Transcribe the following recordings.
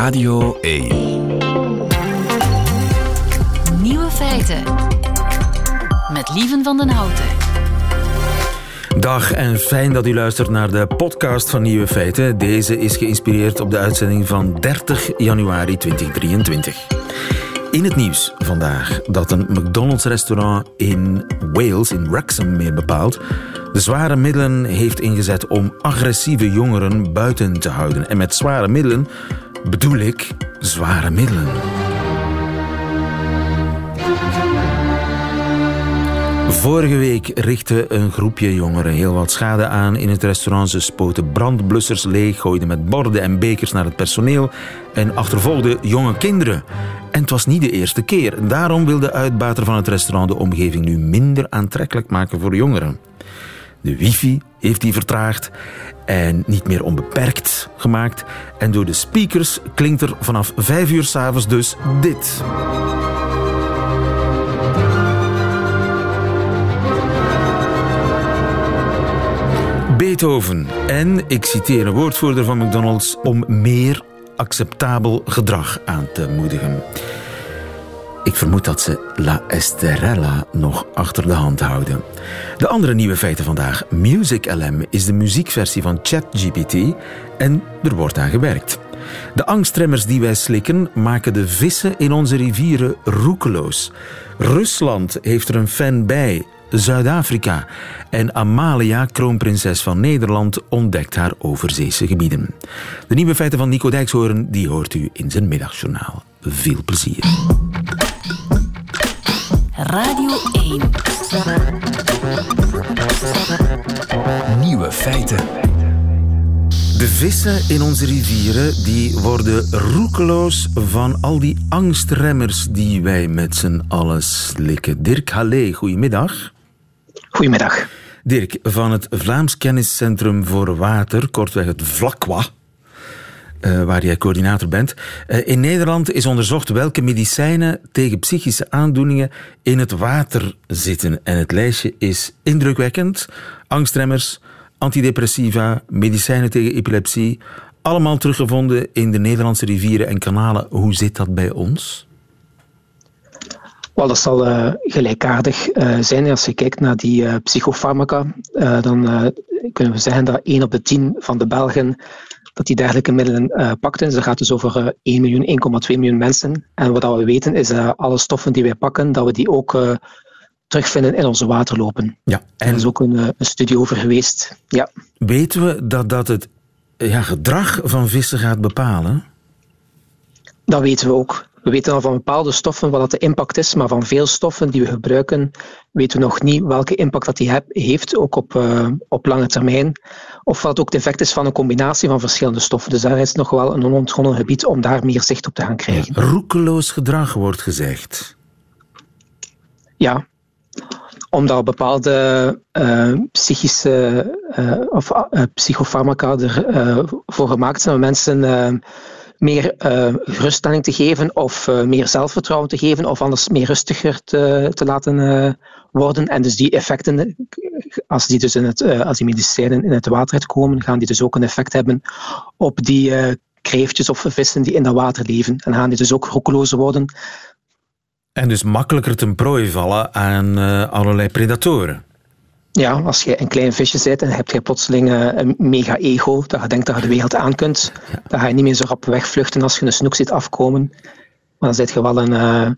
Radio 1. Nieuwe feiten. Met Lieven van den Houten. Dag en fijn dat u luistert naar de podcast van Nieuwe Feiten. Deze is geïnspireerd op de uitzending van 30 januari 2023. In het nieuws vandaag dat een McDonald's-restaurant in Wales, in Wrexham meer bepaald, de zware middelen heeft ingezet om agressieve jongeren buiten te houden. En met zware middelen bedoel ik zware middelen. Vorige week richtte een groepje jongeren heel wat schade aan in het restaurant. Ze spoten brandblussers leeg, gooiden met borden en bekers naar het personeel en achtervolgden jonge kinderen. En het was niet de eerste keer. Daarom wil de uitbater van het restaurant de omgeving nu minder aantrekkelijk maken voor jongeren. De wifi heeft die vertraagd en niet meer onbeperkt gemaakt. En door de speakers klinkt er vanaf vijf uur s'avonds dus dit. Beethoven. En, ik citeer een woordvoerder van McDonald's, om meer acceptabel gedrag aan te moedigen. Ik vermoed dat ze La Esterella nog achter de hand houden. De andere nieuwe feiten vandaag. Music LM is de muziekversie van ChatGPT en er wordt aan gewerkt. De angstremmers die wij slikken maken de vissen in onze rivieren roekeloos. Rusland heeft er een fan bij. Zuid-Afrika. En Amalia, kroonprinses van Nederland, ontdekt haar overzeese gebieden. De nieuwe feiten van Nico Dijkshoorn die hoort u in zijn middagjournaal. Veel plezier. Radio 1. Nieuwe feiten. De vissen in onze rivieren die worden roekeloos van al die angstremmers die wij met z'n allen slikken. Dirk Halle, goedemiddag. Goedemiddag. Dirk, van het Vlaams Kenniscentrum voor Water, kortweg het VLAQUA, uh, waar jij coördinator bent. Uh, in Nederland is onderzocht welke medicijnen tegen psychische aandoeningen in het water zitten. En het lijstje is indrukwekkend. Angstremmers, antidepressiva, medicijnen tegen epilepsie. Allemaal teruggevonden in de Nederlandse rivieren en kanalen. Hoe zit dat bij ons? Wel, dat zal uh, gelijkaardig zijn. Als je kijkt naar die uh, psychofarmaca, dan kunnen we zeggen dat 1 op de 10 van de Belgen dat die dergelijke middelen pakt. Dus dat gaat dus over 1 miljoen, 1,2 miljoen mensen. En wat we weten is dat alle stoffen die wij pakken, dat we die ook terugvinden in onze waterlopen. Ja, en... Er is ook een, een studie over geweest. Ja. Weten we dat dat het ja, gedrag van vissen gaat bepalen? Dat weten we ook. We weten al van bepaalde stoffen wat de impact is, maar van veel stoffen die we gebruiken weten we nog niet welke impact dat die heeft, ook op, uh, op lange termijn. Of wat ook het effect is van een combinatie van verschillende stoffen. Dus daar is nog wel een onontgonnen gebied om daar meer zicht op te gaan krijgen. Ja, roekeloos gedrag wordt gezegd. Ja, omdat bepaalde uh, psychische uh, of psychofarmaca ervoor voor gemaakt zijn mensen meer uh, geruststelling te geven of uh, meer zelfvertrouwen te geven of anders meer rustiger te, te laten uh, worden. En dus die effecten, als die, dus in het, als die medicijnen in het water komen, gaan die dus ook een effect hebben op die kreeftjes of vissen die in dat water leven. En gaan die dus ook roekelozer worden. En dus makkelijker ten prooi vallen aan allerlei predatoren. Ja, als je een klein visje bent en heb je plotseling een mega ego, dat je denkt dat je de wereld aan kunt, ja. dan ga je niet meer zo rap wegvluchten als je een snoek ziet afkomen. Maar dan zit je wel een, uh,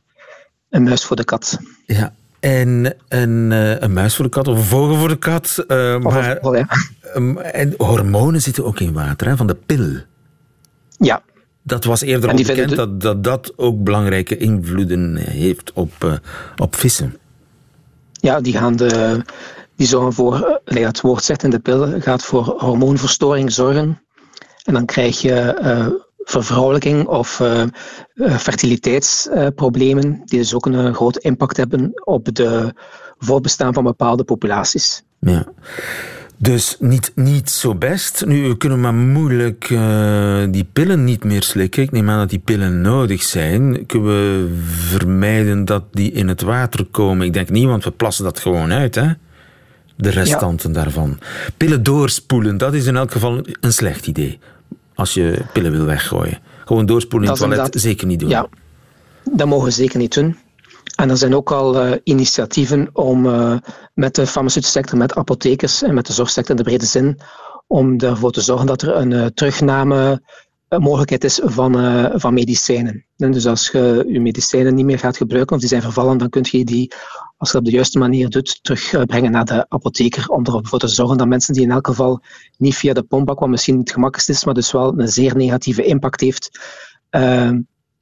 een muis voor de kat. Ja, en een, uh, een muis voor de kat of een vogel voor de kat. Uh, maar, vogel, ja. um, en hormonen zitten ook in water, hè, van de pil. Ja. Dat was eerder al bekend de... dat, dat dat ook belangrijke invloeden heeft op, op vissen. Ja, die gaan de die zorgen voor, het woord zegt in de pil, gaat voor hormoonverstoring zorgen. En dan krijg je uh, vervrouwelijking of uh, fertiliteitsproblemen, die dus ook een grote impact hebben op de voortbestaan van bepaalde populaties. Ja. Dus niet, niet zo best. Nu, we kunnen maar moeilijk die pillen niet meer slikken. Ik neem aan dat die pillen nodig zijn. Kunnen we vermijden dat die in het water komen? Ik denk niet, want we plassen dat gewoon uit, hè? De restanten ja. daarvan. Pillen doorspoelen, dat is in elk geval een slecht idee. Als je pillen wil weggooien. Gewoon doorspoelen in het toilet, zeker niet doen. Ja, dat mogen we zeker niet doen. En er zijn ook al uh, initiatieven om uh, met de farmaceutische sector, met apothekers en met de zorgsector in de brede zin, om ervoor te zorgen dat er een uh, terugname mogelijkheid is van, van medicijnen. En dus als je je medicijnen niet meer gaat gebruiken of die zijn vervallen, dan kun je die, als je dat op de juiste manier doet, terugbrengen naar de apotheker om ervoor te zorgen dat mensen die in elk geval niet via de pompbak, wat misschien niet het gemakkelijkst is, maar dus wel een zeer negatieve impact heeft,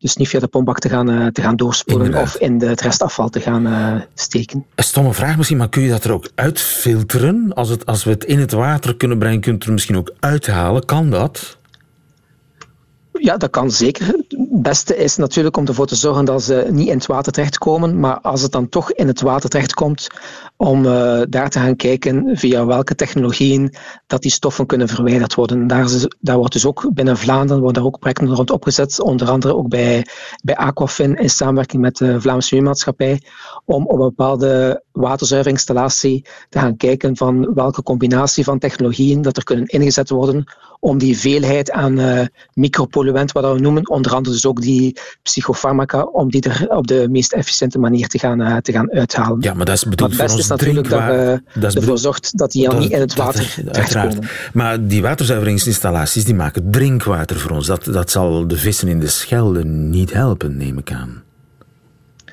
dus niet via de pompbak te gaan, uh, te gaan doorspoelen of in de, het restafval te gaan uh, steken. Een stomme vraag misschien, maar kun je dat er ook uitfilteren? Als, het, als we het in het water kunnen brengen, kunt u er misschien ook uithalen. Kan dat? Ja, dat kan zeker. Het beste is natuurlijk om ervoor te zorgen dat ze niet in het water terechtkomen. Maar als het dan toch in het water terechtkomt, om uh, daar te gaan kijken via welke technologieën dat die stoffen kunnen verwijderd worden. Daar, wordt dus ook binnen Vlaanderen worden daar ook projecten rond opgezet, onder andere ook bij, bij Aquafin in samenwerking met de Vlaamse Milieumaatschappij, om op een bepaalde waterzuiveringsinstallatie te gaan kijken van welke combinatie van technologieën dat er kunnen ingezet worden om die veelheid aan uh, micropolluenten, wat we noemen, onder andere dus ook die psychofarmaca, om die er op de meest efficiënte manier te gaan, uh, te gaan uithalen. Ja, maar dat is bedoeld voor ons natuurlijk dat dat ervoor zorgt dat die al niet in het water terechtkomen. Maar die waterzuiveringsinstallaties die maken drinkwater voor ons. Dat, dat zal de vissen in de Schelde niet helpen, neem ik aan.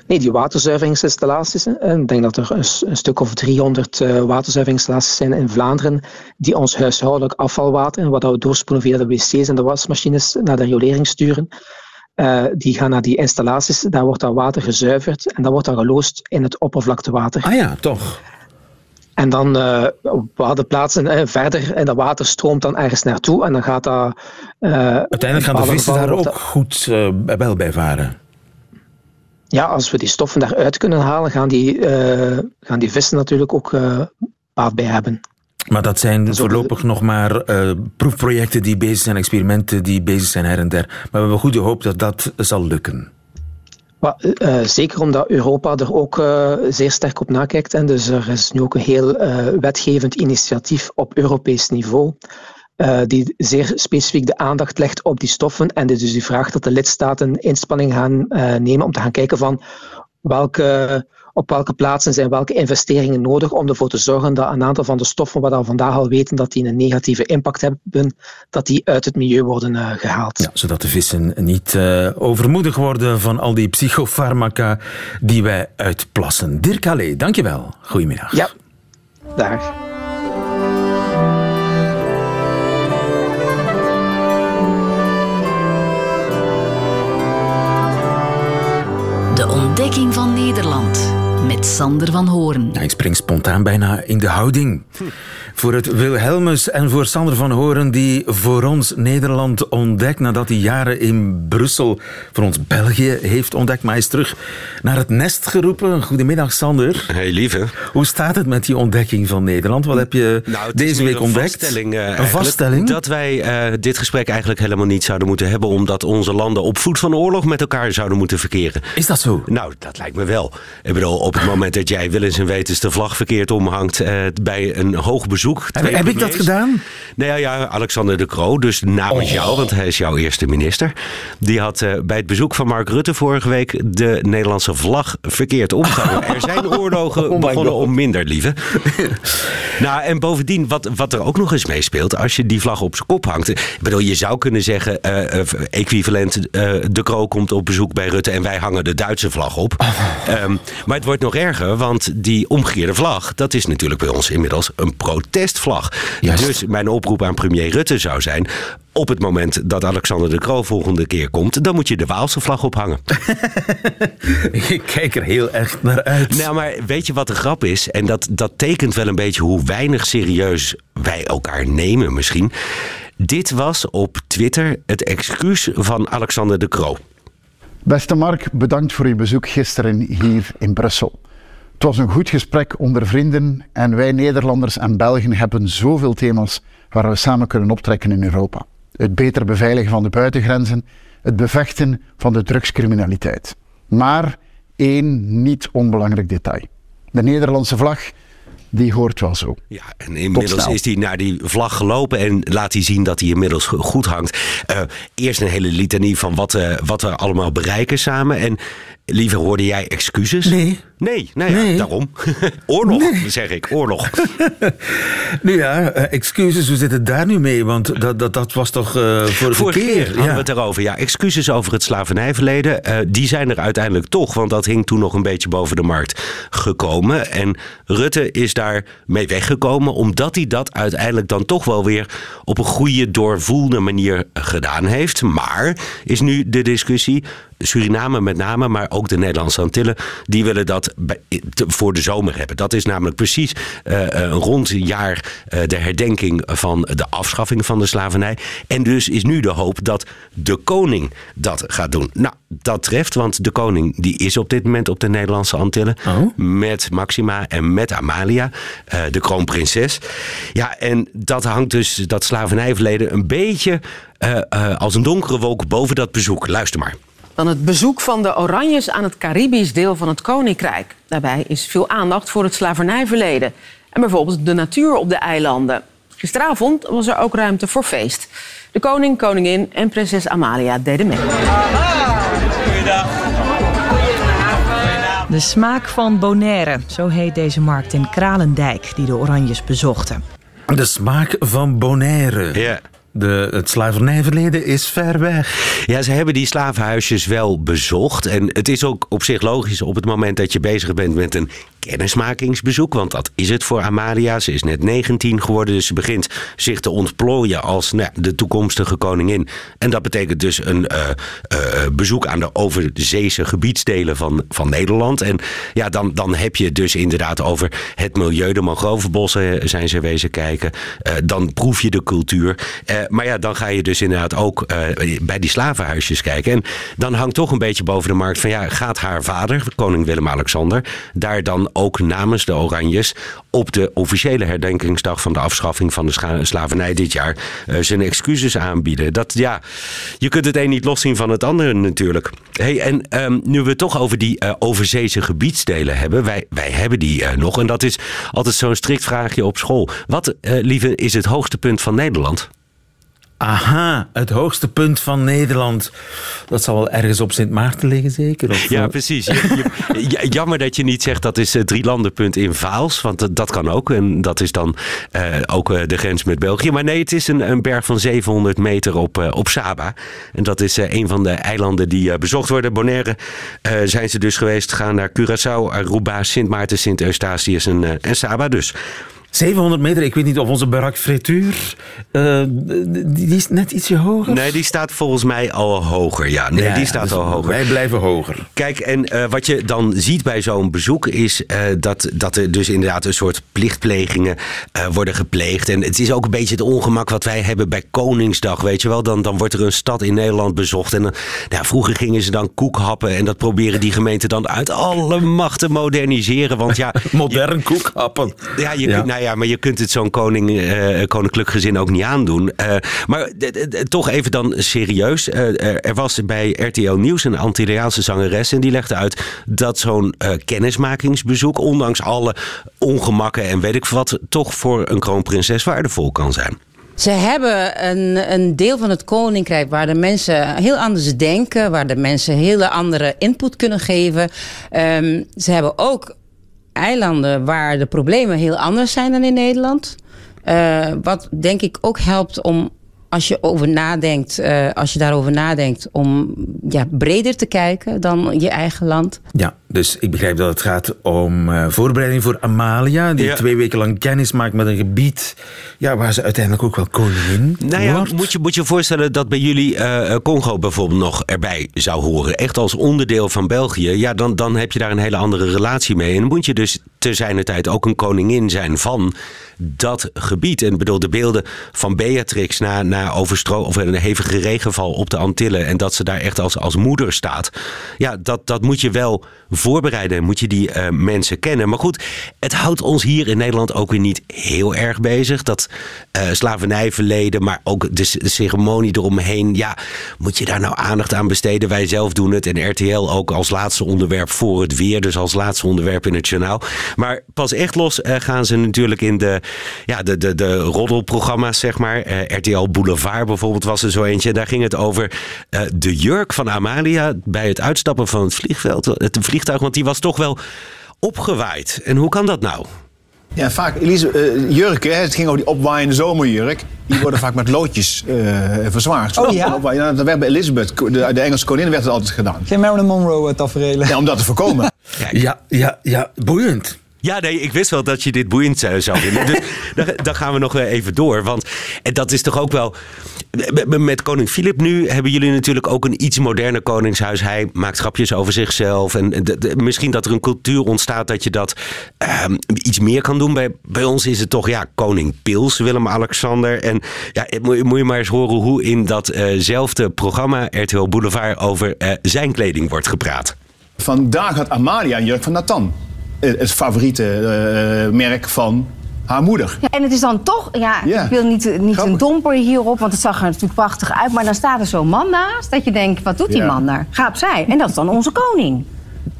Nee, die waterzuiveringsinstallaties. Ik denk dat er een, een stuk of 300 uh, waterzuiveringsinstallaties zijn in Vlaanderen die ons huishoudelijk afvalwater, wat we doorspoelen via de wc's en de wasmachines, naar de riolering sturen. Uh, die gaan naar die installaties, daar wordt dat water gezuiverd en dat wordt dan geloosd in het oppervlaktewater. Ah ja, toch. En dan uh, op bepaalde plaatsen uh, verder en dat water stroomt dan ergens naartoe en dan gaat dat... Uiteindelijk gaan de vissen daar ook goed wel bij varen ja, als we die stoffen daaruit kunnen halen, gaan die, uh, gaan die vissen natuurlijk ook uh, baat bij hebben. Maar dat zijn voorlopig nog maar uh, proefprojecten die bezig zijn, experimenten die bezig zijn her en der. Maar we hebben goede hoop dat dat zal lukken. Maar, uh, zeker omdat Europa er ook uh, zeer sterk op nakijkt. En dus er is nu ook een heel wetgevend initiatief op Europees niveau. Uh, die zeer specifiek de aandacht legt op die stoffen. En dus die vraagt dat de lidstaten inspanning gaan uh, nemen om te gaan kijken van welke, op welke plaatsen zijn welke investeringen nodig om ervoor te zorgen dat een aantal van de stoffen waar we vandaag al weten dat die een negatieve impact hebben, dat die uit het milieu worden uh, gehaald. Ja, zodat de vissen niet overmoedig worden van al die psychofarmaca die wij uitplassen. Dirk Allé, dankjewel. Goedemiddag. Ja, dag. Ontdekking van Nederland met Sander van Hoorn. Ja, ik spring spontaan bijna in de houding. Voor het Wilhelmus en voor Sander van Horen, die voor ons Nederland ontdekt nadat hij jaren in Brussel voor ons België heeft ontdekt. Maar hij is terug naar het nest geroepen. Goedemiddag, Sander. Hey, lieve. Hoe staat het met die ontdekking van Nederland? Wat heb je nou, deze week een ontdekt? Vaststelling, uh, een vaststelling? Dat wij uh, dit gesprek eigenlijk helemaal niet zouden moeten hebben, omdat onze landen op voet van oorlog met elkaar zouden moeten verkeren. Is dat zo? Nou, dat lijkt me wel. Ik bedoel, op het moment dat jij willens en wetens de vlag verkeerd omhangt uh, bij een hoog bezoek. Heb, heb ik dat gedaan? Nou ja, ja, Alexander de Croo, dus namens oh. jou, want hij is jouw eerste minister. Die had uh, bij het bezoek van Mark Rutte vorige week de Nederlandse vlag verkeerd omgehangen. er zijn oorlogen oh begonnen om minder, lieve. nou, en bovendien, wat, wat er ook nog eens meespeelt, als je die vlag op zijn kop hangt. Ik bedoel, je zou kunnen zeggen, uh, equivalent, de Croo komt op bezoek bij Rutte en wij hangen de Duitse vlag op. Oh. Um, maar het wordt nog erger, want die omgekeerde vlag, dat is natuurlijk bij ons inmiddels een protestvlag. Juist. Dus mijn oproep aan premier Rutte zou zijn op het moment dat Alexander de Croo volgende keer komt, dan moet je de Waalse vlag ophangen. Ik kijk er heel erg naar uit. Nou, maar weet je wat de grap is? En dat, dat tekent wel een beetje hoe weinig serieus wij elkaar nemen misschien. Dit was op Twitter het excuus van Alexander de Croo. Beste Mark, bedankt voor uw bezoek gisteren hier in Brussel. Het was een goed gesprek onder vrienden en wij Nederlanders en Belgen hebben zoveel thema's waar we samen kunnen optrekken in Europa. Het beter beveiligen van de buitengrenzen, het bevechten van de drugscriminaliteit. Maar één niet onbelangrijk detail. De Nederlandse vlag die hoort wel zo. Ja, en inmiddels is hij naar die vlag gelopen en laat hij zien dat hij inmiddels goed hangt. Uh, eerst een hele litanie van wat, uh, wat we allemaal bereiken samen. En Liever hoorde jij excuses? Nee. Nee, nou ja, daarom. oorlog, zeg ik, oorlog. nu ja, eh, excuses, hoe zit het daar nu mee? Want dat, dat, dat was toch uh, vorige, vorige keer. keer hadden we het erover. Ja, excuses over het slavernijverleden, uh, die zijn er uiteindelijk toch. Want dat hing toen nog een beetje boven de markt gekomen. En Rutte is daar mee weggekomen, omdat hij dat uiteindelijk dan toch wel weer op een goede, doorvoelde manier gedaan heeft. Maar is nu de discussie, Suriname met name, maar ook de Nederlandse Antillen, die willen dat voor de zomer hebben. Dat is namelijk precies uh, een rond jaar uh, de herdenking van de afschaffing van de slavernij. En dus is nu de hoop dat de koning dat gaat doen. Nou, dat treft, want de koning die is op dit moment op de Nederlandse Antillen. Oh. Met Maxima en met Amalia, uh, de kroonprinses. Ja, en dat hangt dus, dat slavernijverleden, een beetje als een donkere wolk boven dat bezoek. Luister maar dan het bezoek van de Oranjes aan het Caribisch deel van het Koninkrijk. Daarbij is veel aandacht voor het slavernijverleden en bijvoorbeeld de natuur op de eilanden. Gisteravond was er ook ruimte voor feest. De koning, koningin en prinses Amalia deden mee. De smaak van Bonaire, zo heet deze markt in Kralendijk die de Oranjes bezochten. De smaak van Bonaire. Ja. De, het slavernijverleden is ver weg. Ja, ze hebben die slavenhuisjes wel bezocht. En het is ook op zich logisch op het moment dat je bezig bent met een kennismakingsbezoek. Want dat is het voor Amalia. Ze is net 19 geworden, dus ze begint zich te ontplooien als nou, de toekomstige koningin. En dat betekent dus een uh, uh, bezoek aan de overzeese gebiedsdelen van, van Nederland. En ja, dan, dan heb je dus inderdaad over het milieu. De mangrovenbossen zijn ze wezen kijken. Dan proef je de cultuur. Maar ja, dan ga je dus inderdaad ook bij die slavenhuisjes kijken. En dan hangt toch een beetje boven de markt van ja, gaat haar vader, koning Willem-Alexander, daar dan ook namens de Oranjes op de officiële herdenkingsdag van de afschaffing van de slavernij dit jaar uh, zijn excuses aanbieden. Dat ja, je kunt het een niet loszien van het andere natuurlijk. Hey, en um, nu we het toch over die uh, overzeese gebiedsdelen hebben, wij, wij hebben die nog. En dat is altijd zo'n strikt vraagje op school. Wat, lieve, is het hoogste punt van Nederland? Aha, het hoogste punt van Nederland. Dat zal wel ergens op Sint Maarten liggen, zeker? Of, ja, precies. Je, je, jammer dat je niet zegt dat is het drielandenpunt in Vaals. Want dat, dat kan ook. En dat is dan uh, ook de grens met België. Maar nee, het is een, een berg van 700 meter op, uh, op Saba. En dat is een van de eilanden die bezocht worden. Bonaire zijn ze dus geweest. Gaan naar Curaçao, Aruba, Sint Maarten, Sint Eustatius en, en Saba dus. 700 meter, ik weet niet of onze barak frituur, uh, die is net ietsje hoger? Nee, die staat volgens mij al hoger. Ja, nee, die staat dus al hoger. Wij blijven hoger. Kijk, en uh, wat je dan ziet bij zo'n bezoek is uh, dat, dat er dus inderdaad een soort plichtplegingen worden gepleegd. En het is ook een beetje het ongemak wat wij hebben bij Koningsdag, weet je wel. Dan, dan wordt er een stad in Nederland bezocht. En dan, nou, vroeger gingen ze dan koek happen en dat proberen die gemeenten dan uit alle macht te moderniseren. Want ja... Modern koekhappen. Ja, je, ja. Nou ja, maar je kunt het zo'n koning, uh, koninklijk gezin ook niet aandoen. Uh, maar toch even dan serieus. Uh, er was bij RTL Nieuws een Antilliaanse zangeres en die legde uit dat zo'n kennismakingsbezoek, ondanks alle ongemakken en weet ik wat, toch voor een kroonprinses waardevol kan zijn. Ze hebben een, een deel van het koninkrijk waar de mensen heel anders denken, waar de mensen hele andere input kunnen geven. Um, ze hebben ook eilanden waar de problemen heel anders zijn dan in Nederland. Uh, wat denk ik ook helpt om als je over nadenkt, uh, als je daarover nadenkt, om ja, breder te kijken dan je eigen land. Ja, dus ik begrijp dat het gaat om uh, voorbereiding voor Amalia, die ja. twee weken lang kennis maakt met een gebied ja, waar ze uiteindelijk ook wel koningin nou ja, Moet je moet je voorstellen dat bij jullie uh, Congo bijvoorbeeld nog erbij zou horen, echt als onderdeel van België, ja, dan, dan heb je daar een hele andere relatie mee. En dan moet je dus te zijner tijd ook een koningin zijn van dat gebied. En bedoel, de beelden van Beatrix na, na overstro of een hevige regenval op de Antillen. En dat ze daar echt als, als moeder staat. Ja, dat, dat moet je wel voorbereiden. Moet je die uh, mensen kennen. Maar goed, het houdt ons hier in Nederland ook weer niet heel erg bezig. Dat uh, slavernijverleden, maar ook de, de, ceremonie eromheen. Ja, moet je daar nou aandacht aan besteden? Wij zelf doen het. En RTL ook als laatste onderwerp voor het weer. Dus als laatste onderwerp in het journaal. Maar pas echt los eh, gaan ze natuurlijk in de, ja, de, de, de roddelprogramma's, zeg maar. Eh, RTL Boulevard bijvoorbeeld was er zo eentje. Daar ging het over eh, de jurk van Amalia bij het uitstappen van het vliegveld, het vliegtuig. Want die was toch wel opgewaaid. En hoe kan dat nou? Ja, vaak Elise, uh, jurken, het ging over die opwaaiende zomerjurk. Die worden vaak met loodjes uh, verzwaard. Oh ja? ja? Dat werd bij Elizabeth, de, de, Engelse koningin, werd het altijd gedaan. Geen Marilyn Monroe tafereelen. Ja, om dat te voorkomen. ja, ja, ja, boeiend. Ja, nee, ik wist wel dat je dit boeiend zou vinden. Dus dan, gaan we nog even door. Want en dat is toch ook wel. Met koning Filip nu hebben jullie natuurlijk ook een iets moderner koningshuis. Hij maakt grapjes over zichzelf. En misschien dat er een cultuur ontstaat dat je dat ehm, iets meer kan doen. Bij, bij ons is het toch ja, koning Pils, Willem-Alexander. En ja, moet, moet, je maar eens horen hoe in datzelfde programma RTL Boulevard over uh, zijn kleding wordt gepraat. Vandaag had Amalia een jurk van Nathan. Eh, het favoriete uh, merk van haar moeder. Ja, en het is dan toch, ja, ik wil niet, niet een domper hierop, want het zag er natuurlijk prachtig uit. Maar dan staat er zo'n man naast dat je denkt, wat doet die man daar? Ga opzij. En dat is dan onze koning.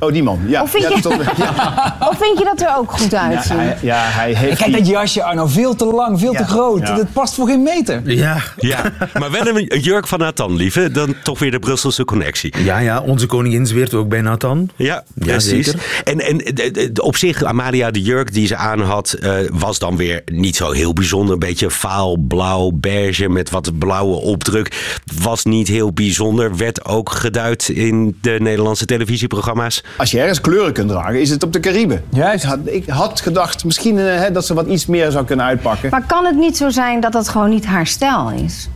Oh, die man. Ja. Of vind, ja, je, of vind je dat er ook goed uitziet? Ja, hij, ja, hij heeft Kijk, dat jasje, Arno, veel te lang, veel te groot. Dat past voor geen meter. Ja. ja. Maar wel een jurk van Nathan, lieve. Dan toch weer de Brusselse connectie. Ja, ja, onze koningin zweert ook bij Nathan. Ja, precies. Zeker. En, en op zich, Amalia, de jurk die ze aan had, uh, was dan weer niet zo heel bijzonder. Een beetje vaal, blauw, beige met wat blauwe opdruk. Was niet heel bijzonder. Werd ook geduid in de Nederlandse televisieprogramma's. Als je ergens kleuren kunt dragen, is het op de Cariben. Juist. Ik had, ik had gedacht misschien uh, dat ze wat iets meer zou kunnen uitpakken. Maar kan het niet zo zijn dat dat gewoon niet haar stijl is?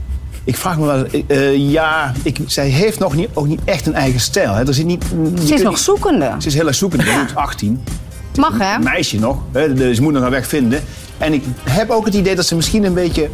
Ik vraag me wel, uh, ja, ik, zij heeft nog niet, ook niet echt een eigen stijl. Hè. Er zit niet, ze is nog zoekende. Ze is heel erg zoekende, ja. 18. Mag hè? Een meisje nog, hè, dus ze moet nog haar weg vinden. En ik heb ook het idee dat ze misschien een beetje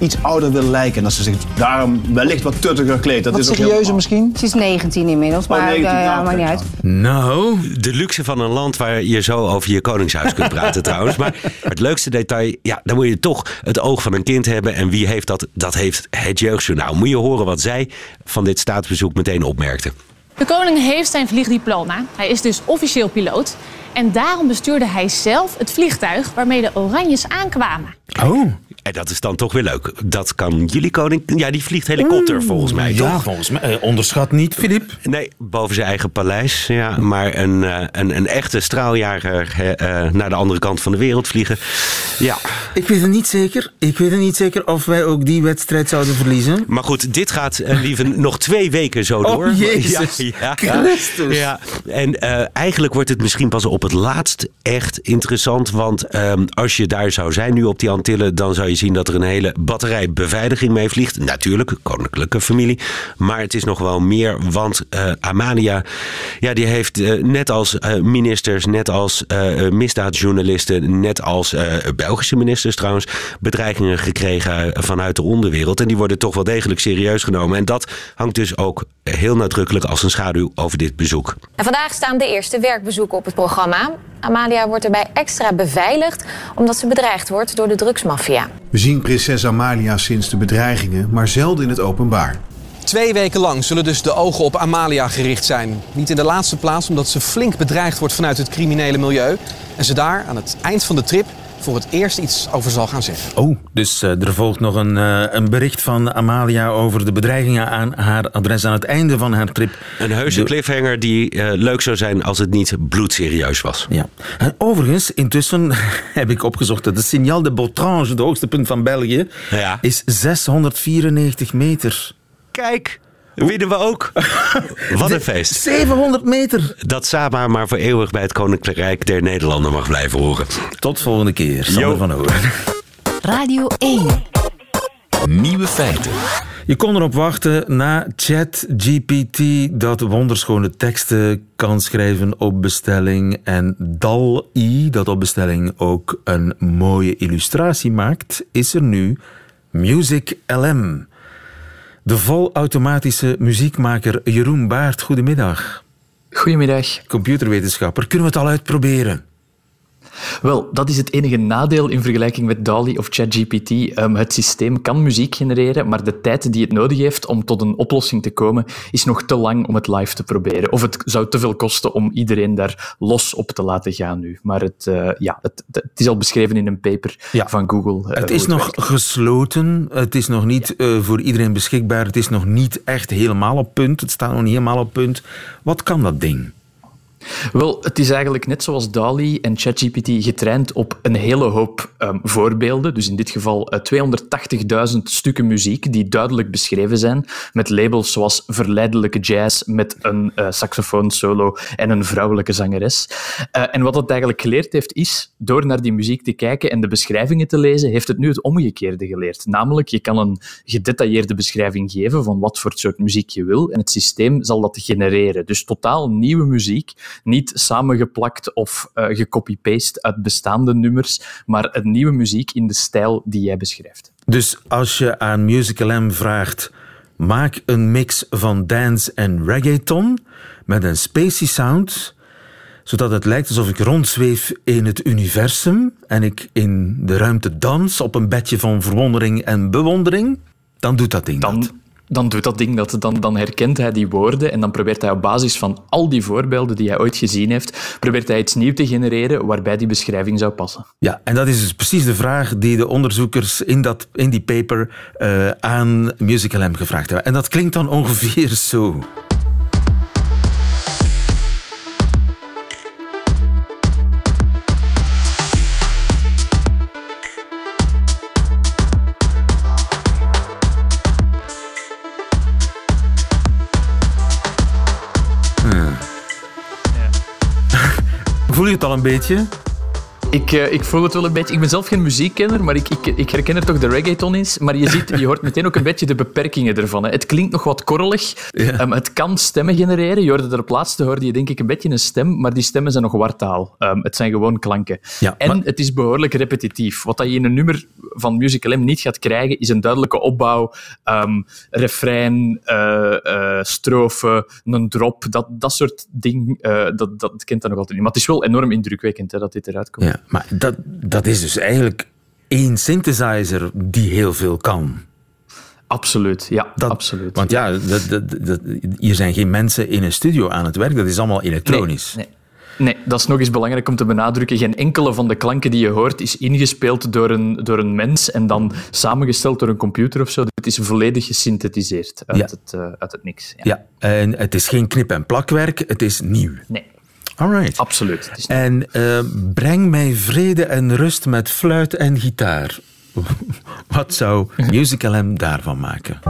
iets ouder wil lijken. En dat ze zich daarom wellicht wat tuttiger kleedt. Dat wat is ook serieuzer misschien? Ze is 19 inmiddels, maar oh, 19, uh, ja, maakt niet uit. Nou. De luxe van een land waar je zo over je koningshuis kunt praten trouwens. Maar het leukste detail, ja, dan moet je toch het oog van een kind hebben. En wie heeft dat? Dat heeft het Jeugdjournaal. Moet je horen wat zij van dit staatsbezoek meteen opmerkte. De koning heeft zijn vliegdiploma. Hij is dus officieel piloot. En daarom bestuurde hij zelf het vliegtuig waarmee de Oranjes aankwamen. Oh. En dat is dan toch weer leuk. Dat kan jullie koning. Ja, die vliegt helikopter mm, volgens mij. Ja, toch? volgens mij. Eh, onderschat niet, Filip. Nee, boven zijn eigen paleis. Ja, maar een, uh, een, een echte straaljager uh, naar de andere kant van de wereld vliegen. Ja. Ik weet het niet zeker. Ik weet het niet zeker of wij ook die wedstrijd zouden verliezen. Maar goed, dit gaat lieve nog twee weken zo door. Oh, Jezus. Ja, ja, Christus. Ja. En eigenlijk wordt het misschien pas op het laatst echt interessant. Want ehm, als je daar zou zijn nu op die Antillen, dan zou je zien dat er een hele batterij beveiliging mee vliegt. Natuurlijk, koninklijke familie. Maar het is nog wel meer, want uh, Amalia, ja, die heeft uh, net als uh, ministers, net als misdaadjournalisten, net als Belgische ministers trouwens, bedreigingen gekregen vanuit de onderwereld. En die worden toch wel degelijk serieus genomen. En dat hangt dus ook heel nadrukkelijk als een schaduw over dit bezoek. En vandaag staan de eerste werkbezoeken op het programma. Amalia wordt erbij extra beveiligd omdat ze bedreigd wordt door de drugsmafia. We zien prinses Amalia sinds de bedreigingen, maar zelden in het openbaar. Twee weken lang zullen dus de ogen op Amalia gericht zijn. Niet in de laatste plaats omdat ze flink bedreigd wordt vanuit het criminele milieu. En ze daar aan het eind van de trip voor het eerst iets over zal gaan zeggen. Oh, dus uh, er volgt nog een, uh, een bericht van Amalia over de bedreigingen aan haar adres aan het einde van haar trip. Een heuse de... cliffhanger die uh, leuk zou zijn als het niet bloedserieus was. Ja. En overigens, intussen heb ik opgezocht dat het signaal de Botrange, het hoogste punt van België, ja. is 694 meter. Kijk! Winnen we ook. Wat een feest. 700 meter. Dat Saba maar voor eeuwig bij het Koninkrijk der Nederlanden mag blijven horen. Tot volgende keer. Sander van Hoorn. Radio 1. Nieuwe feiten. Je kon erop wachten na ChatGPT dat wonderschone teksten kan schrijven op bestelling en DAL-I dat op bestelling ook een mooie illustratie maakt, is er nu Music LM. De volautomatische muziekmaker Jeroen Baart, goedemiddag. Goedemiddag. Computerwetenschapper, kunnen we het al uitproberen? Wel, dat is het enige nadeel in vergelijking met DALI of ChatGPT. Um, het systeem kan muziek genereren, maar de tijd die het nodig heeft om tot een oplossing te komen, is nog te lang om het live te proberen. Of het zou te veel kosten om iedereen daar los op te laten gaan nu. Maar het, uh, ja, het, het, is al beschreven in een paper ja. van Google. Uh, het is nog werkt. gesloten, het is nog niet ja. uh, voor iedereen beschikbaar, het is nog niet echt helemaal op punt, het staat nog niet helemaal op punt. Wat kan dat ding? Wel, het is eigenlijk net zoals DALI en ChatGPT getraind op een hele hoop um, voorbeelden. Dus in dit geval uh, 280.000 stukken muziek die duidelijk beschreven zijn, met labels zoals verleidelijke jazz met een uh, saxofoon solo en een vrouwelijke zangeres. Uh, en wat het eigenlijk geleerd heeft, is door naar die muziek te kijken en de beschrijvingen te lezen, heeft het nu het omgekeerde geleerd. Namelijk, je kan een gedetailleerde beschrijving geven van wat voor soort muziek je wil en het systeem zal dat genereren. Dus totaal nieuwe muziek niet samengeplakt of uh, gecopy-paste uit bestaande nummers, maar een nieuwe muziek in de stijl die jij beschrijft. Dus als je aan Musical M vraagt, maak een mix van dance en reggaeton met een spacey sound, zodat het lijkt alsof ik rondzweef in het universum en ik in de ruimte dans op een bedje van verwondering en bewondering, dan doet dat ding dan, dat dan doet dat ding dat. Dan, dan herkent hij die woorden en dan probeert hij op basis van al die voorbeelden die hij ooit gezien heeft, probeert hij iets nieuws te genereren waarbij die beschrijving zou passen. Ja, en dat is dus precies de vraag die de onderzoekers in, dat, in die paper uh, aan Musical M gevraagd hebben. En dat klinkt dan ongeveer zo. Voel je het al een beetje? Ik, uh, ik voel het wel een beetje. Ik ben zelf geen muziekkenner, maar ik, ik, ik herken er toch de reggaeton in. Maar je, ziet, je hoort meteen ook een beetje de beperkingen ervan. Hè. Het klinkt nog wat korrelig. Ja. Um, het kan stemmen genereren. Je hoorde er op laatste hoorde je denk ik een beetje een stem, maar die stemmen zijn nog wartaal. Um, het zijn gewoon klanken. Ja, en maar... het is behoorlijk repetitief. Wat je in een nummer van Musical M niet gaat krijgen, is een duidelijke opbouw, um, refrein, uh, uh, strofe, een drop. Dat, dat soort ding, dat, dat kent dat nog altijd niet. Maar het is wel enorm indrukwekkend hè, dat dit eruit komt. Ja. Maar dat, dat is dus eigenlijk één synthesizer die heel veel kan. Absoluut, ja, dat, absoluut. Want ja, dat, dat, dat, hier zijn geen mensen in een studio aan het werk, dat is allemaal elektronisch. Nee, nee. nee, dat is nog eens belangrijk om te benadrukken. Geen enkele van de klanken die je hoort is ingespeeld door een, door een mens en dan samengesteld door een computer of zo. Het is volledig gesynthetiseerd uit, ja. het, uh, uit het niks. Ja. ja, en het is geen knip- en plakwerk, het is nieuw. Nee. Alright. Absoluut. En uh, breng mij vrede en rust met fluit en gitaar. Wat zou Musical M daarvan maken?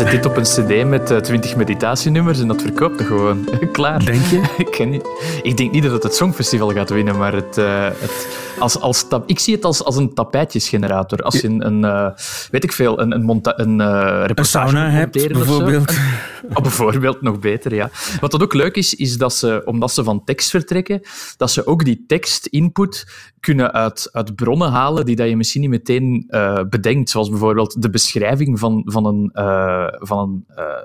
Zet, dit op een cd met uh, 20 meditatienummers en dat verkoopt er gewoon. Klaar. Denk je? ik, niet, ik denk niet dat het het Songfestival gaat winnen, maar het, uh, het, als, als ik zie het als, als een tapijtjesgenerator. Als je een, een uh, weet ik veel, een, een, monta een, een sauna hebt, bijvoorbeeld. oh, bijvoorbeeld, nog beter, ja. Wat dat ook leuk is, is dat ze, omdat ze van tekst vertrekken, dat ze ook die tekstinput kunnen uit, uit bronnen halen die dat je misschien niet meteen uh, bedenkt. Zoals bijvoorbeeld de beschrijving van, van, een, van een,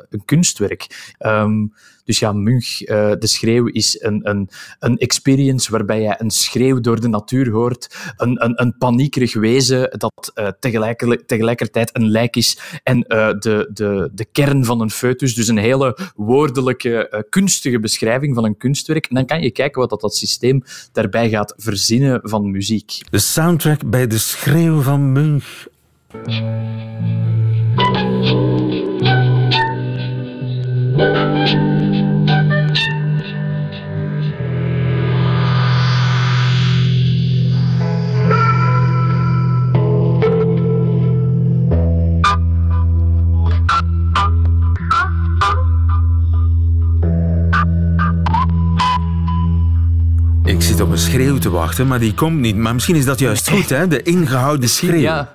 een kunstwerk. Um, dus ja, Munch, uh, de schreeuw is een, een, een experience waarbij je een schreeuw door de natuur hoort. Een, een, een paniekerig wezen dat tegelijk, tegelijkertijd een lijk is. En uh, de, de, de kern van een foetus. Dus een hele woordelijke, kunstige beschrijving van een kunstwerk. En dan kan je kijken wat dat, dat systeem daarbij gaat verzinnen van muziek. De soundtrack bij de schreeuw van Munch. Te wachten, maar die komt niet. Maar misschien is dat juist goed, hè? De ingehouden schreeuw. Ja.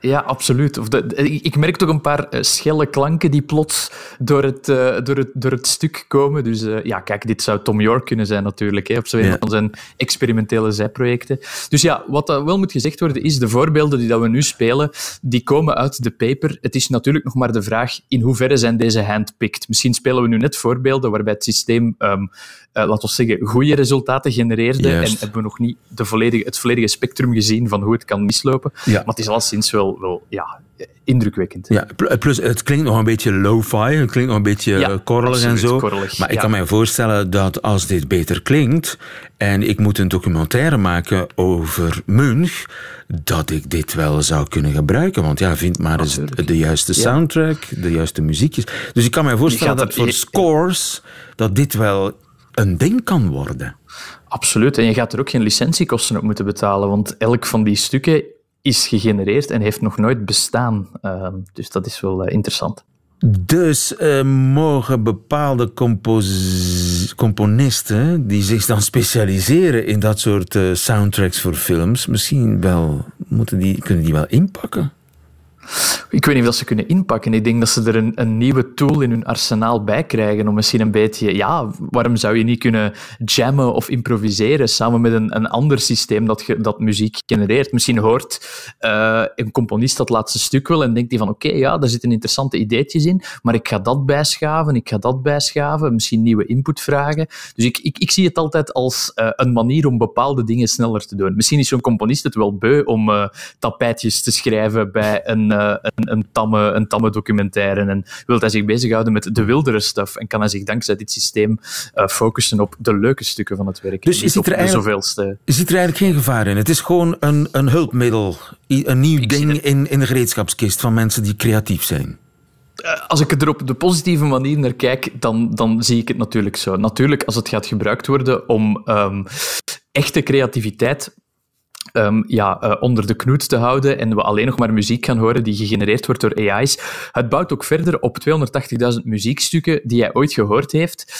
Ja, absoluut. Of de, ik merk toch een paar uh, schelle klanken die plots door het, uh, door het, door het stuk komen. Dus uh, ja, kijk, dit zou Tom York kunnen zijn natuurlijk, hè, op zo'n ja. van zijn experimentele zijprojecten. Dus ja, wat wel moet gezegd worden is, de voorbeelden die dat we nu spelen, die komen uit de paper. Het is natuurlijk nog maar de vraag, in hoeverre zijn deze handpicked? Misschien spelen we nu net voorbeelden waarbij het systeem um, uh, laten we zeggen, goede resultaten genereerde. En hebben we nog niet de volledige, het volledige spectrum gezien van hoe het kan mislopen. Ja. Maar het is alleszins wel, wel ja, indrukwekkend. Ja, plus het klinkt nog een beetje lo-fi, het klinkt nog een beetje ja, korrelig en zo. Korrelig, maar ik kan me voorstellen dat als dit beter klinkt en ik moet een documentaire maken over Munch, dat ik dit wel zou kunnen gebruiken. Want ja, vind maar eens de juiste soundtrack, de juiste muziekjes. Dus ik kan me voorstellen dat voor scores dat dit wel een ding kan worden. Absoluut. En je gaat er ook geen licentiekosten op moeten betalen, want elk van die stukken is gegenereerd en heeft nog nooit bestaan. Uh, dus dat is wel uh, interessant. Dus uh, mogen bepaalde componisten die zich dan specialiseren in dat soort uh, soundtracks voor films, misschien wel moeten die, kunnen die wel inpakken? Ik weet niet of ze kunnen inpakken. Ik denk dat ze er een, een, nieuwe tool in hun arsenaal bij krijgen om misschien een beetje... Ja, waarom zou je niet kunnen jammen of improviseren samen met een, een ander systeem dat, dat muziek genereert? Misschien hoort uh, een componist dat laatste stuk wel en denkt hij van oké, ja, daar zitten interessante ideetjes in, maar ik ga dat bijschaven, ik ga dat bijschaven, misschien nieuwe input vragen. Dus ik, ik, ik zie het altijd als uh, een manier om bepaalde dingen sneller te doen. Misschien is zo'n componist het wel beu om uh, tapijtjes te schrijven bij een een, een, tamme, een tamme documentaire. En wil hij zich bezighouden met de wildere stuff. En kan hij zich dankzij dit systeem uh, focussen op de leuke stukken van het werk. Dus je ziet, er eigenlijk, ziet er eigenlijk geen gevaar in. Het is gewoon een, een hulpmiddel, een nieuw ik ding in, in de gereedschapskist van mensen die creatief zijn eh, als ik er op de positieve manier naar kijk, dan, dan zie ik het natuurlijk zo. Natuurlijk, als het gaat gebruikt worden om um, echte creativiteit um, ja, uh, onder de knoet te houden en we alleen nog maar muziek gaan horen die gegenereerd wordt door AI's. Het bouwt ook verder op 280.000 muziekstukken die hij ooit gehoord heeft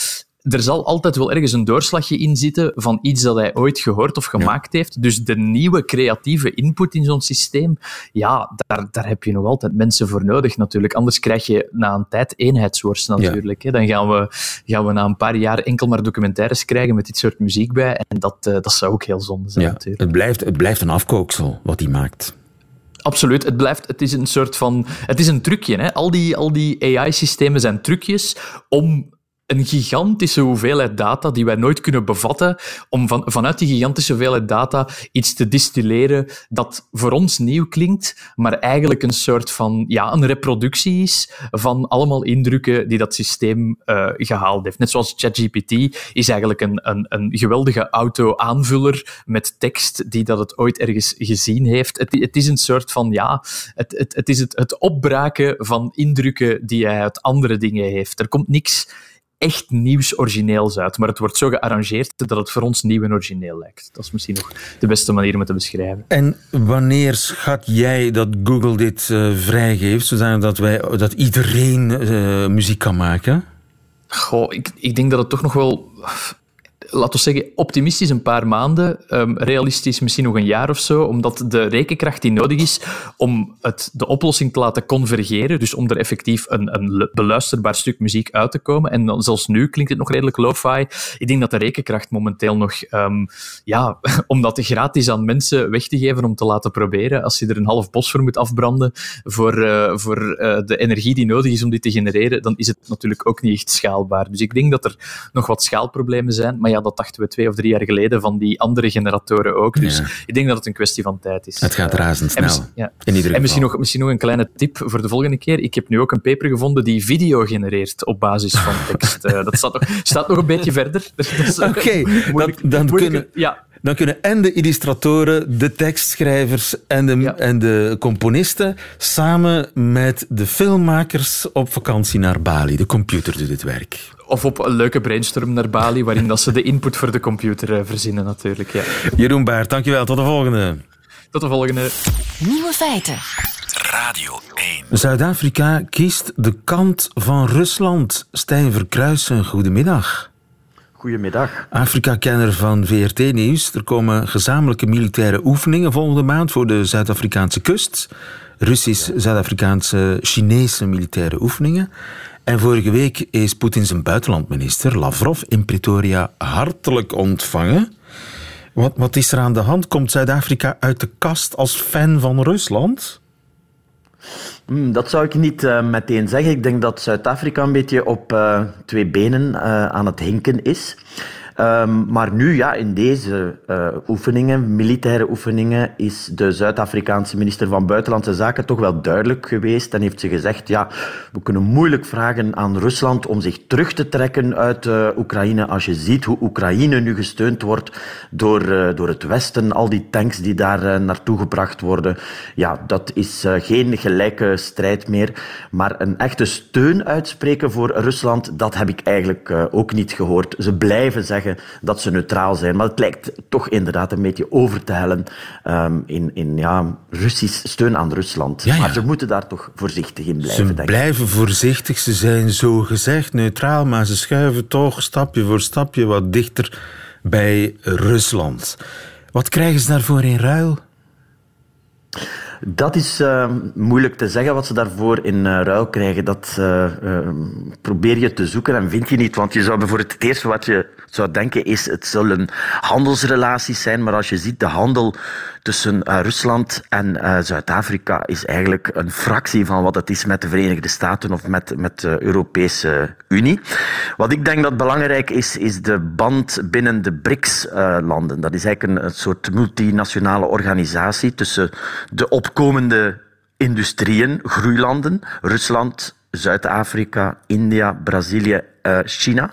er zal altijd wel ergens een doorslagje in zitten van iets dat hij ooit gehoord of gemaakt heeft. Dus de nieuwe creatieve input in zo'n systeem, ja, daar, daar heb je nog altijd mensen voor nodig natuurlijk. Anders krijg je na een tijd eenheidsworst natuurlijk. Dan gaan we, gaan we na een paar jaar enkel maar documentaires krijgen met dit soort muziek bij. En dat, uh, dat zou ook heel zonde zijn ja, natuurlijk. Het blijft, het blijft een afkooksel wat hij maakt. Absoluut. Het, blijft, het is een soort van. Het is een trucje. Hè? Al die, al die AI-systemen zijn trucjes om een gigantische hoeveelheid data die wij nooit kunnen bevatten, om van, vanuit die gigantische hoeveelheid data iets te distilleren dat voor ons nieuw klinkt, maar eigenlijk een soort van ja, een reproductie is van allemaal indrukken die dat systeem uh, gehaald heeft. Net zoals ChatGPT is eigenlijk een, een, een geweldige auto-aanvuller met tekst die dat het ooit ergens gezien heeft. Het, het is een soort van, ja, het, het, het is het, het opbraken van indrukken die hij uit andere dingen heeft. Er komt niks echt nieuws origineels uit. Maar het wordt zo gearrangeerd dat het voor ons nieuw en origineel lijkt. Dat is misschien nog de beste manier om het te beschrijven. En wanneer schat jij dat Google dit uh, vrijgeeft, zodat wij, dat iedereen uh, muziek kan maken? Goh, ik, ik denk dat het toch nog wel laten we zeggen, optimistisch een paar maanden, um, realistisch misschien nog een jaar of zo, omdat de rekenkracht die nodig is om het, de oplossing te laten convergeren, dus om er effectief een, een beluisterbaar stuk muziek uit te komen. En zelfs nu klinkt het nog redelijk lo-fi. Ik denk dat de rekenkracht momenteel nog, um, ja, om dat gratis aan mensen weg te geven om te laten proberen, als je er een half bos voor moet afbranden voor, uh, voor uh, de energie die nodig is om dit te genereren, dan is het natuurlijk ook niet echt schaalbaar. Dus ik denk dat er nog wat schaalproblemen zijn, maar ja, dat dachten we twee of drie jaar geleden van die andere generatoren ook. Dus ik denk dat het een kwestie van tijd is. Het gaat razendsnel. En, ja. In en misschien nog, misschien nog een kleine tip voor de volgende keer. Ik heb nu ook een paper gevonden die video genereert op basis van tekst. uh, dat staat nog, staat nog een beetje verder. Oké, okay, dan, dan kunnen... Ja, dan kunnen en de illustratoren, de tekstschrijvers en de, en de componisten samen met de filmmakers op vakantie naar Bali. De computer doet het werk. Of op een leuke brainstorm naar Bali, waarin dat ze de input voor de computer uh, verzinnen natuurlijk. Ja. Jeroen Baert, dankjewel. Tot de volgende. Tot de volgende. Nieuwe feiten. Radio 1. Zuid-Afrika kiest de kant van Rusland. Stijn Verkruisen, goedemiddag. Goedemiddag. Afrika-kenner van VRT Nieuws. Er komen gezamenlijke militaire oefeningen volgende maand voor de Zuid-Afrikaanse kust. Russisch-Zuid-Afrikaanse, Chinese militaire oefeningen. En vorige week is Poetin zijn buitenlandminister Lavrov in Pretoria hartelijk ontvangen. Wat, wat is er aan de hand? Komt Zuid-Afrika uit de kast als fan van Rusland? Hmm, dat zou ik niet uh, meteen zeggen. Ik denk dat Zuid-Afrika een beetje op uh, twee benen uh, aan het hinken is. Um, maar nu, ja, in deze uh, oefeningen, militaire oefeningen, is de Zuid-Afrikaanse minister van Buitenlandse Zaken toch wel duidelijk geweest en heeft ze gezegd, ja, we kunnen moeilijk vragen aan Rusland om zich terug te trekken uit uh, Oekraïne als je ziet hoe Oekraïne nu gesteund wordt door, uh, door het Westen, al die tanks die daar naartoe gebracht worden. Ja, dat is geen gelijke strijd meer, maar een echte steun uitspreken voor Rusland, dat heb ik eigenlijk ook niet gehoord. Ze blijven zeggen dat ze neutraal zijn. Maar het lijkt toch inderdaad een beetje over te hellen um, in, in ja, Russisch steun aan Rusland. Ja, ja. Maar ze moeten daar toch voorzichtig in blijven. Ze blijven voorzichtig. Ze zijn zo gezegd neutraal, maar ze schuiven toch stapje voor stapje wat dichter bij Rusland. Wat krijgen ze daarvoor in ruil? Dat is uh, moeilijk te zeggen wat ze daarvoor in uh, ruil krijgen. Dat uh, probeer je te zoeken en vind je niet. Want je zou bijvoorbeeld het eerste wat je zou denken is het zullen handelsrelaties zijn. Maar als je ziet de handel tussen Rusland en Zuid-Afrika is eigenlijk een fractie van wat het is met de Verenigde Staten of met, met de Europese Unie. Wat ik denk dat belangrijk is, is de band binnen de BRICS-landen. dat is eigenlijk een, soort multinationale organisatie tussen de op opkomende industrieën, groeilanden, Rusland, Zuid-Afrika, India, Brazilië, uh, China.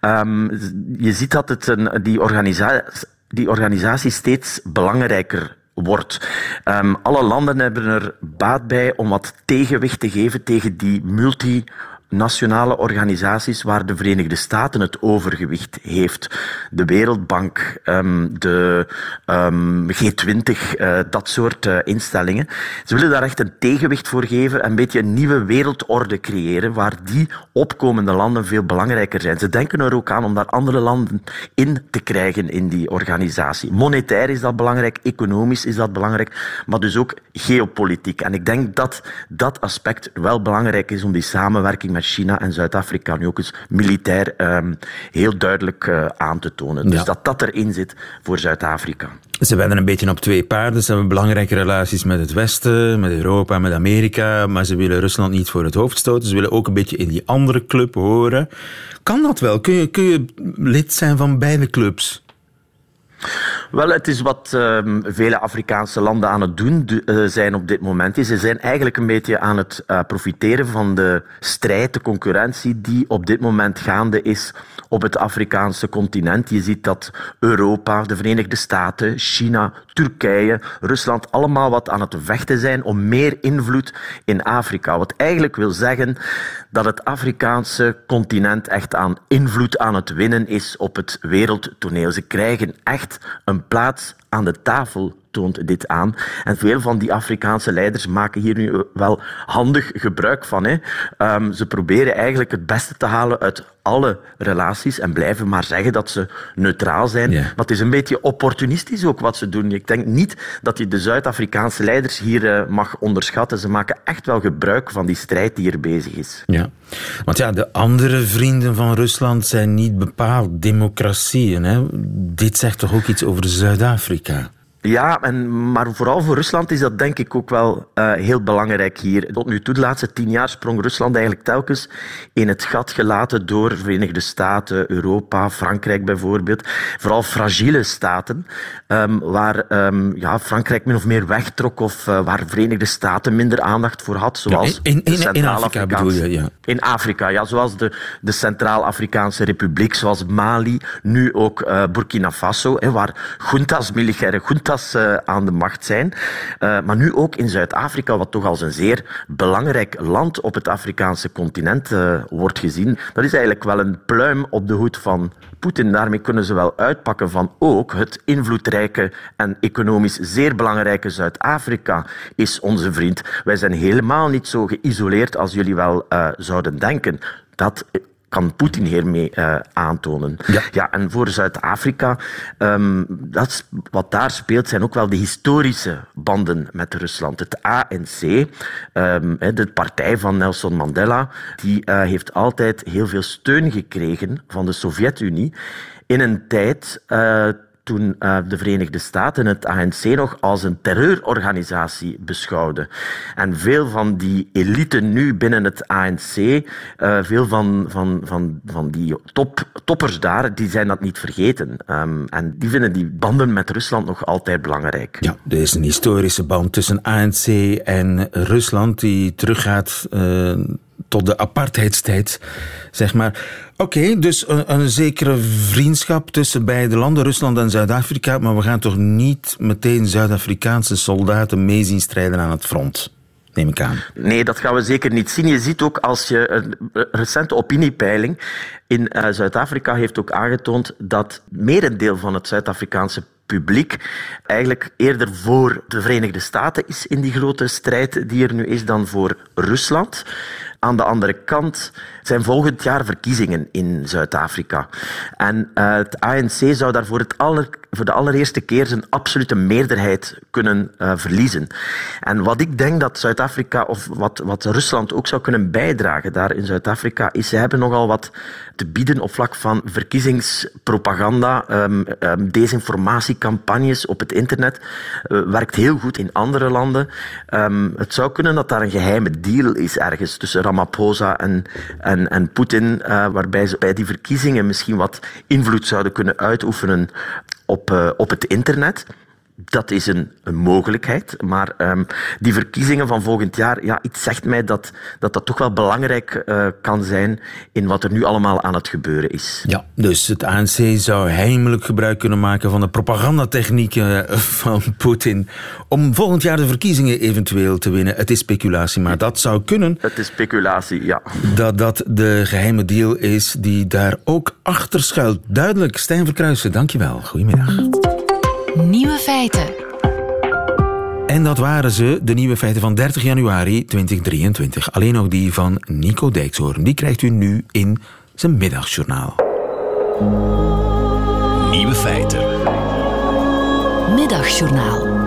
Um, je ziet dat het een, die, organisa die organisatie steeds belangrijker wordt. Um, alle landen hebben er baat bij om wat tegenwicht te geven tegen die multi nationale organisaties waar de Verenigde Staten het overgewicht heeft. De Wereldbank, ehm, de ehm, G20, eh, dat soort eh, instellingen. Ze willen daar echt een tegenwicht voor geven, een beetje een nieuwe wereldorde creëren waar die opkomende landen veel belangrijker zijn. Ze denken er ook aan om daar andere landen in te krijgen in die organisatie. Monetair is dat belangrijk, economisch is dat belangrijk, maar dus ook geopolitiek. En ik denk dat dat aspect wel belangrijk is om die samenwerking met China en Zuid-Afrika nu ook eens militair um, heel duidelijk uh, aan te tonen. Dus dat dat erin zit voor Zuid-Afrika. Ze werden een beetje op twee paarden. Ze hebben belangrijke relaties met het Westen, met Europa, met Amerika. Maar ze willen Rusland niet voor het hoofd stoten. Ze willen ook een beetje in die andere club horen. Kan dat wel? Kun je, kun je lid zijn van beide clubs? Wel, het is wat uh, vele Afrikaanse landen aan het doen uh, zijn op dit moment. Ze zijn eigenlijk een beetje aan het uh, profiteren van de strijd, de concurrentie die op dit moment gaande is op het Afrikaanse continent. Je ziet dat Europa, de Verenigde Staten, China, Turkije, Rusland allemaal wat aan het vechten zijn om meer invloed in Afrika. Wat eigenlijk wil zeggen dat het Afrikaanse continent echt aan invloed aan het winnen is op het wereldtoneel. Ze krijgen echt een plaats aan de tafel toont dit aan. En veel van die Afrikaanse leiders maken hier nu wel handig gebruik van. Hè. Um, ze proberen eigenlijk het beste te halen uit alle relaties en blijven maar zeggen dat ze neutraal zijn. Ja. Maar het is een beetje opportunistisch ook wat ze doen. Ik denk niet dat je de Zuid-Afrikaanse leiders hier uh, mag onderschatten. Ze maken echt wel gebruik van die strijd die er bezig is. Ja, want ja, de andere vrienden van Rusland zijn niet bepaald democratieën. Hè? Dit zegt toch ook iets over Zuid-Afrika? Ja, en, maar vooral voor Rusland is dat denk ik ook wel uh, heel belangrijk hier. Tot nu toe, de laatste tien jaar, sprong Rusland eigenlijk telkens in het gat gelaten door de Verenigde Staten, Europa, Frankrijk bijvoorbeeld. Vooral fragiele staten, um, waar um, ja, Frankrijk min of meer wegtrok of uh, waar de Verenigde Staten minder aandacht voor had. Zoals ja, in, in, in, Afrika bedoel je, ja. In Afrika, ja. Zoals de, de Centraal-Afrikaanse Republiek, zoals Mali, nu ook uh, Burkina Faso, hè, waar juntas, militaire juntas uh, aan de macht zijn. Uh, maar nu ook in Zuid-Afrika, wat toch als een zeer belangrijk land op het Afrikaanse continent uh, wordt gezien. Dat is eigenlijk wel een pluim op de hoed van Poetin. Daarmee kunnen ze wel uitpakken van ook het invloedrijke en economisch zeer belangrijke Zuid-Afrika is onze vriend. Wij zijn helemaal niet zo geïsoleerd als jullie wel zouden denken. Dat kan Poetin hiermee uh, aantonen? Ja. ja, en voor Zuid-Afrika, um, wat daar speelt, zijn ook wel de historische banden met Rusland. Het ANC, um, ehm, de partij van Nelson Mandela, die uh, heeft altijd heel veel steun gekregen van de Sovjet-Unie in een tijd uh, toen uh, de Verenigde Staten het ANC nog als een terreurorganisatie beschouwden. En veel van die elite nu binnen het ANC, uh, veel van, van, van, van die top, toppers daar, die zijn dat niet vergeten. Um, en die vinden die banden met Rusland nog altijd belangrijk. Ja, er is een historische band tussen ANC en Rusland die teruggaat uh, tot de apartheidstijd, zeg maar. Oké, dus een, zekere vriendschap tussen beide landen, Rusland en Zuid-Afrika, maar we gaan toch niet meteen Zuid-Afrikaanse soldaten mee zien strijden aan het front? Neem ik aan. Nee, dat gaan we zeker niet zien. Je ziet ook als je een recente opiniepeiling in uh, Zuid-Afrika heeft ook aangetoond dat merendeel van het Zuid-Afrikaanse publiek eigenlijk eerder voor de Verenigde Staten is in die grote strijd die er nu is dan voor Rusland. Aan de andere kant zijn volgend jaar verkiezingen in Zuid-Afrika. En uh, het ANC zou daarvoor het aller, voor de allereerste keer zijn absolute meerderheid kunnen uh, verliezen. En wat ik denk dat Zuid-Afrika, of wat, wat Rusland ook zou kunnen bijdragen daar in Zuid-Afrika, is ze hebben nogal wat te bieden op vlak van verkiezingspropaganda, um, desinformatiecampagnes op het internet. Uh, werkt heel goed in andere landen. Um, het zou kunnen dat daar een geheime deal is ergens tussen Ramaphosa en, en, en Poetin, uh, waarbij ze bij die verkiezingen misschien wat invloed zouden kunnen uitoefenen op, uh, op het internet. Dat is een, een mogelijkheid. Maar um, die verkiezingen van volgend jaar, ja, iets zegt mij dat dat, dat toch wel belangrijk uh, kan zijn in wat er nu allemaal aan het gebeuren is. Ja, dus het ANC zou heimelijk gebruik kunnen maken van de propagandatechnieken van Poetin om volgend jaar de verkiezingen eventueel te winnen. Het is speculatie, maar dat zou kunnen. Het is speculatie, ja. Dat dat de geheime deal is die daar ook achter schuilt. Duidelijk, Stijn Verkruijsen, dankjewel. Goedemiddag. Nieuwe feiten. En dat waren ze, de nieuwe feiten van 30 januari 2023. Alleen nog die van Nico Dijkshoorn. Die krijgt u nu in zijn middagjournaal. Nieuwe feiten. Middagjournaal.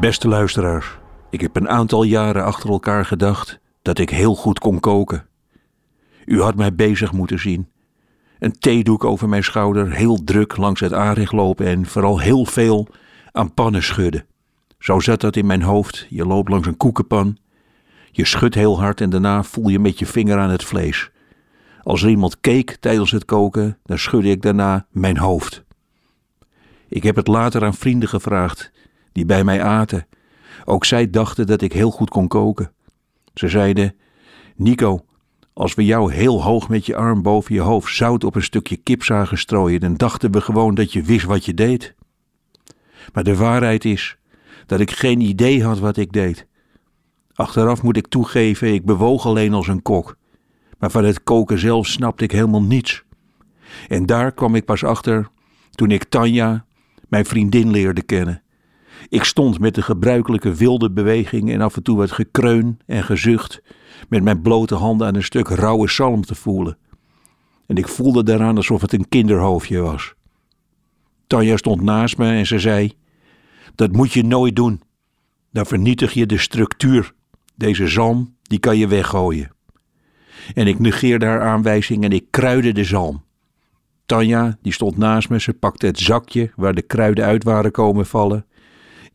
Beste luisteraars, ik heb een aantal jaren achter elkaar gedacht dat ik heel goed kon koken. U had mij bezig moeten zien. Een theedoek over mijn schouder, heel druk langs het aanrecht lopen en vooral heel veel aan pannen schudden. Zo zat dat in mijn hoofd. Je loopt langs een koekenpan. Je schudt heel hard en daarna voel je met je vinger aan het vlees. Als er iemand keek tijdens het koken, dan schudde ik daarna mijn hoofd. Ik heb het later aan vrienden gevraagd, die bij mij aten. Ook zij dachten dat ik heel goed kon koken. Ze zeiden: Nico, als we jou heel hoog met je arm boven je hoofd zout op een stukje kip zagen strooien, dan dachten we gewoon dat je wist wat je deed. Maar de waarheid is dat ik geen idee had wat ik deed. Achteraf moet ik toegeven, ik bewoog alleen als een kok. Maar van het koken zelf snapte ik helemaal niets. En daar kwam ik pas achter toen ik Tanja, mijn vriendin, leerde kennen. Ik stond met de gebruikelijke wilde beweging en af en toe wat gekreun en gezucht met mijn blote handen aan een stuk rauwe zalm te voelen. En ik voelde daaraan alsof het een kinderhoofdje was. Tanja stond naast me en ze zei: Dat moet je nooit doen. Dan vernietig je de structuur. Deze zalm, die kan je weggooien. En ik negeerde haar aanwijzing en ik kruide de zalm. Tanja, die stond naast me, ze pakte het zakje waar de kruiden uit waren komen vallen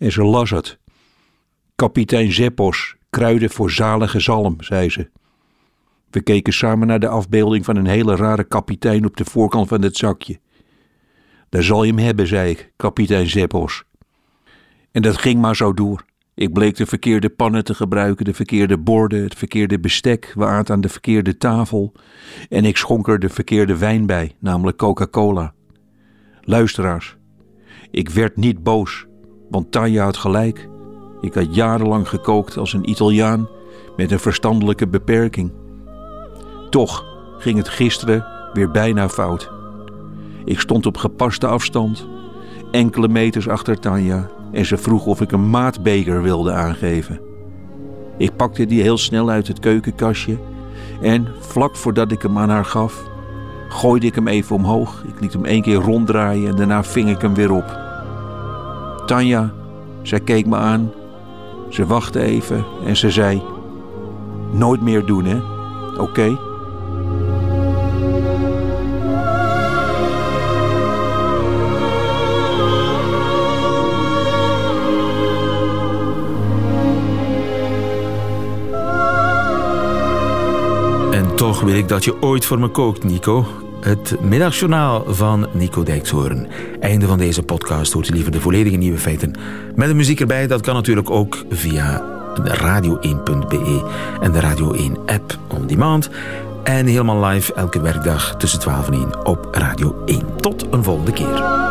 en ze las het. Kapitein Zeppos, kruiden voor zalige zalm, zei ze. We keken samen naar de afbeelding van een hele rare kapitein op de voorkant van het zakje. Daar zal je hem hebben, zei ik, kapitein Zeppos. En dat ging maar zo door. Ik bleek de verkeerde pannen te gebruiken, de verkeerde borden, het verkeerde bestek, we aten aan de verkeerde tafel en ik schonk er de verkeerde wijn bij, namelijk Coca-Cola. Luisteraars, ik werd niet boos, want Tanja had gelijk. Ik had jarenlang gekookt als een Italiaan met een verstandelijke beperking. Toch ging het gisteren weer bijna fout. Ik stond op gepaste afstand, enkele meters achter Tanja, en ze vroeg of ik een maatbeker wilde aangeven. Ik pakte die heel snel uit het keukenkastje en vlak voordat ik hem aan haar gaf, gooide ik hem even omhoog. Ik liet hem één keer ronddraaien en daarna ving ik hem weer op. Tanja, zij keek me aan, ze wachtte even en ze zei: Nooit meer doen, hè? Oké? toch wil ik dat je ooit voor me kookt, Nico. Het middagjournaal van Nico Dijkshoorn. Einde van deze podcast. Hoort je liever de volledige nieuwe feiten met de muziek erbij? Dat kan natuurlijk ook via radio1.be en de Radio 1 app on demand. En helemaal live elke werkdag tussen 12 en 1 op Radio 1. Tot een volgende keer.